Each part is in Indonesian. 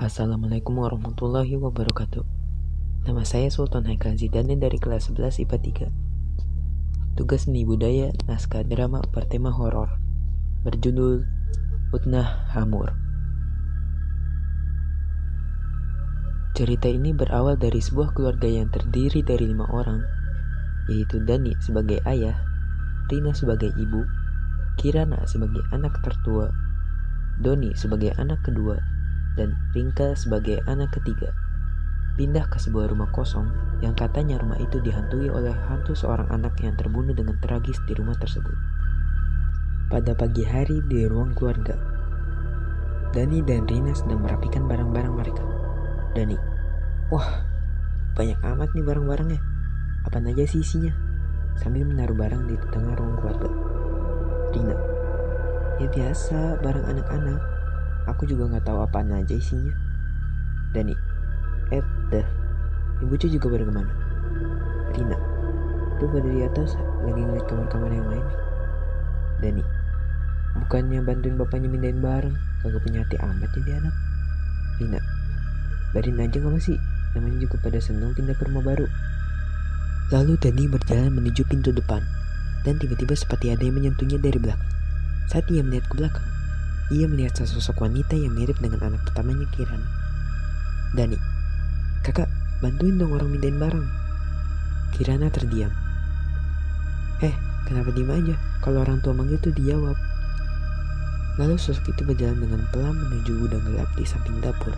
Assalamualaikum warahmatullahi wabarakatuh. Nama saya Sultan Haikal Zidane dari kelas 11 IPA 3. Tugas seni budaya naskah drama bertema horor berjudul Utnah Hamur. Cerita ini berawal dari sebuah keluarga yang terdiri dari lima orang, yaitu Dani sebagai ayah, Rina sebagai ibu, Kirana sebagai anak tertua, Doni sebagai anak kedua, dan Ringka sebagai anak ketiga. Pindah ke sebuah rumah kosong yang katanya rumah itu dihantui oleh hantu seorang anak yang terbunuh dengan tragis di rumah tersebut. Pada pagi hari di ruang keluarga, Dani dan Rina sedang merapikan barang-barang mereka. Dani, wah banyak amat nih barang-barangnya. Apa aja sih isinya? Sambil menaruh barang di tengah ruang keluarga. Rina, ya biasa barang anak-anak Aku juga nggak tahu apa aja isinya. Dani, eh, dah. Ibu Cu juga pada ke mana? Rina, tuh pada di atas lagi ngeliat kamar-kamar yang lain. Dani, bukannya bantuin bapaknya mindahin barang, kagak punya hati amat jadi anak. Rina, barin aja nggak sih? Namanya juga pada senang pindah ke rumah baru. Lalu Dani berjalan menuju pintu depan, dan tiba-tiba seperti ada yang menyentuhnya dari belakang. Saat ia melihat ke belakang, ia melihat sesosok wanita yang mirip dengan anak pertamanya Kiran. Dani, kakak bantuin dong orang mindahin barang. Kirana terdiam. Eh, kenapa diem aja? Kalau orang tua manggil tuh dijawab. Lalu sosok itu berjalan dengan pelan menuju gudang gelap di samping dapur.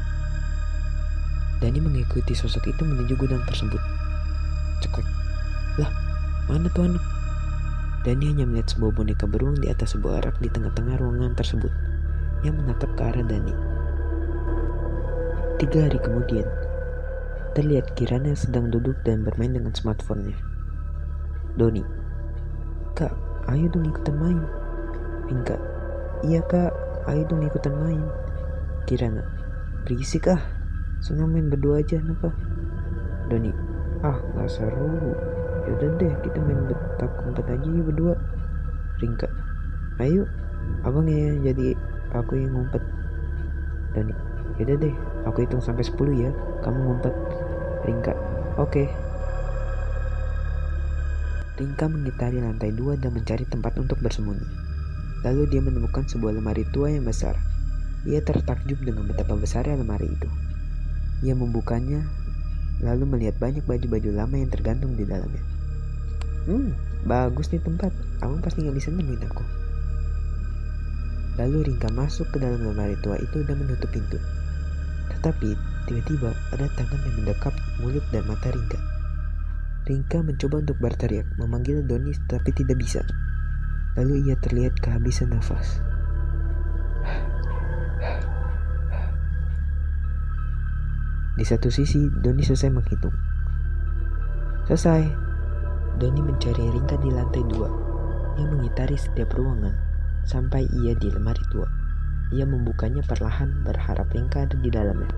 Dani mengikuti sosok itu menuju gudang tersebut. Ceklek. Lah, mana tuh anak? Dani hanya melihat sebuah boneka beruang di atas sebuah rak di tengah-tengah ruangan tersebut yang menatap ke arah Dani. Tiga hari kemudian, terlihat Kirana sedang duduk dan bermain dengan smartphone-nya. Doni, Kak, ayo dong ikutan main. Pinka, iya kak, ayo dong ikutan main. Kirana, berisik ah, senang main berdua aja, kenapa? Doni, ah nggak seru. Yaudah deh, kita main betak umpet aja berdua. Ringka, ayo, abang ya jadi aku yang ngumpet. Dan yaudah deh aku hitung sampai 10 ya. Kamu ngumpet. Ringka. Oke. Okay. Ringka mengitari lantai dua dan mencari tempat untuk bersembunyi. Lalu dia menemukan sebuah lemari tua yang besar. Ia tertakjub dengan betapa besarnya lemari itu. Ia membukanya lalu melihat banyak baju-baju lama yang tergantung di dalamnya. Hmm bagus nih tempat. Abang pasti nggak bisa nemuin aku Lalu Ringka masuk ke dalam lemari tua itu dan menutup pintu. Tetapi tiba-tiba ada tangan yang mendekap mulut dan mata Ringka. Ringka mencoba untuk berteriak, memanggil Doni tapi tidak bisa. Lalu ia terlihat kehabisan nafas. Di satu sisi, Doni selesai menghitung. Selesai. Doni mencari Ringka di lantai dua, yang mengitari setiap ruangan sampai ia di lemari tua. Ia membukanya perlahan berharap Ringka ada di dalamnya.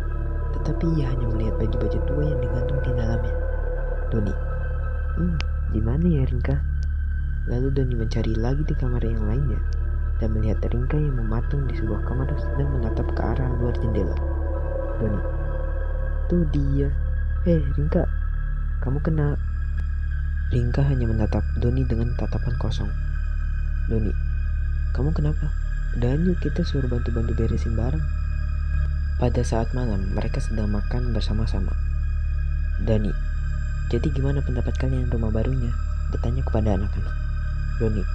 Tetapi ia hanya melihat baju-baju tua yang digantung di dalamnya. Doni, hmm, di mana ya Ringka? Lalu Doni mencari lagi di kamar yang lainnya dan melihat Ringka yang mematung di sebuah kamar sedang menatap ke arah luar jendela. Doni, tuh dia. Eh, Ringka, kamu kena. Ringka hanya menatap Doni dengan tatapan kosong. Doni, kamu kenapa? Dan yuk kita suruh bantu-bantu beresin barang. Pada saat malam, mereka sedang makan bersama-sama. Dani, jadi gimana pendapat kalian rumah barunya? Bertanya kepada anak-anak. Doni,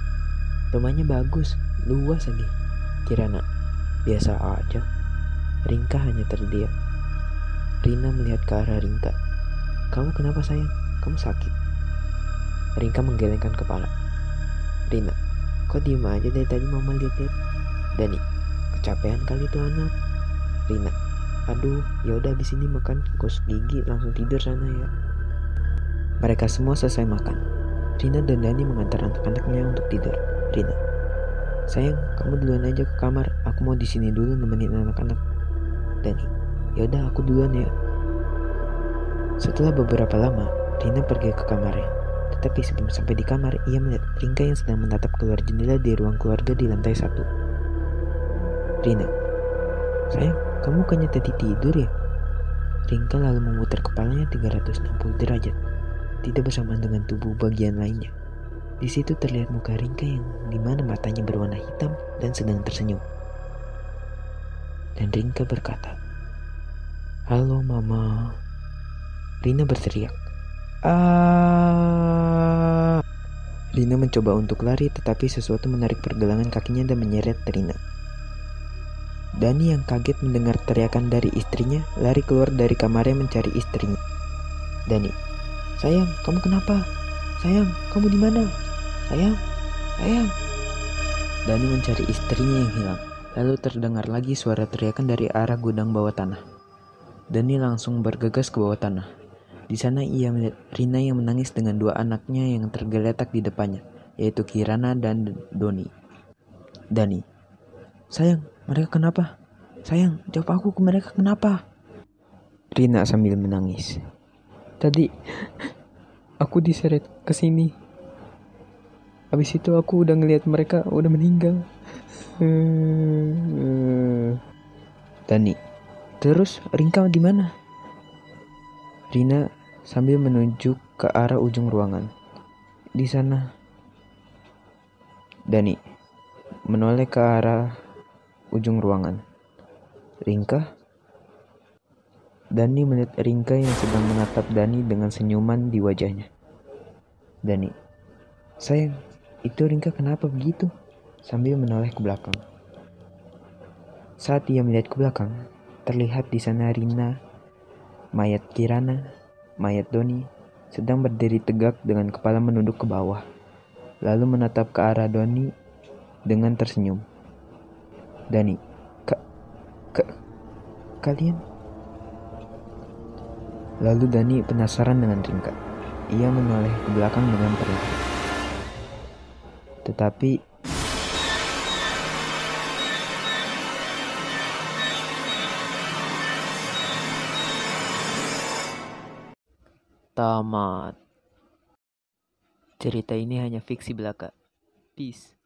rumahnya bagus, luas lagi. Kirana, biasa aja. Ringka hanya terdiam. Rina melihat ke arah Ringka. Kamu kenapa sayang? Kamu sakit? Ringka menggelengkan kepala. Rina, Kok diem aja dari tadi mama lihat-lihat? Dani, kecapean kali tuh anak. Rina, aduh, ya udah di sini makan gosok gigi langsung tidur sana ya. Mereka semua selesai makan. Rina dan Dani mengantar anak-anaknya untuk tidur. Rina, sayang, kamu duluan aja ke kamar. Aku mau di sini dulu nemenin anak-anak. Dani, ya udah aku duluan ya. Setelah beberapa lama, Rina pergi ke kamarnya. Tetapi sebelum sampai di kamar, ia melihat Ringka yang sedang menatap keluar jendela di ruang keluarga di lantai satu. Rina, sayang, kamu kayaknya tadi tidur ya? Ringka lalu memutar kepalanya 360 derajat, tidak bersamaan dengan tubuh bagian lainnya. Di situ terlihat muka Ringka yang di mana matanya berwarna hitam dan sedang tersenyum. Dan Ringka berkata, Halo mama. Rina berteriak. Ah. Rina mencoba untuk lari tetapi sesuatu menarik pergelangan kakinya dan menyeret Rina. Dani yang kaget mendengar teriakan dari istrinya lari keluar dari kamarnya mencari istrinya. Dani, sayang, kamu kenapa? Sayang, kamu di mana? Sayang, sayang. Dani mencari istrinya yang hilang. Lalu terdengar lagi suara teriakan dari arah gudang bawah tanah. Dani langsung bergegas ke bawah tanah. Di sana ia melihat Rina yang menangis dengan dua anaknya yang tergeletak di depannya, yaitu Kirana dan Doni. Dani, sayang, mereka kenapa? Sayang, jawab aku ke mereka kenapa? Rina sambil menangis. Tadi aku diseret ke sini. Habis itu aku udah ngeliat mereka udah meninggal. Dani, terus Ringka di mana? Rina sambil menunjuk ke arah ujung ruangan. Di sana. Dani menoleh ke arah ujung ruangan. Ringka? Dani melihat Ringka yang sedang menatap Dani dengan senyuman di wajahnya. Dani, sayang, itu Ringka kenapa begitu? Sambil menoleh ke belakang. Saat ia melihat ke belakang, terlihat di sana Rina, mayat Kirana, mayat Doni, sedang berdiri tegak dengan kepala menunduk ke bawah, lalu menatap ke arah Doni dengan tersenyum. Dani, Ka kalian? Lalu Dani penasaran dengan Ringka. Ia menoleh ke belakang dengan perlahan. Tetapi tamat. Cerita ini hanya fiksi belaka. Peace.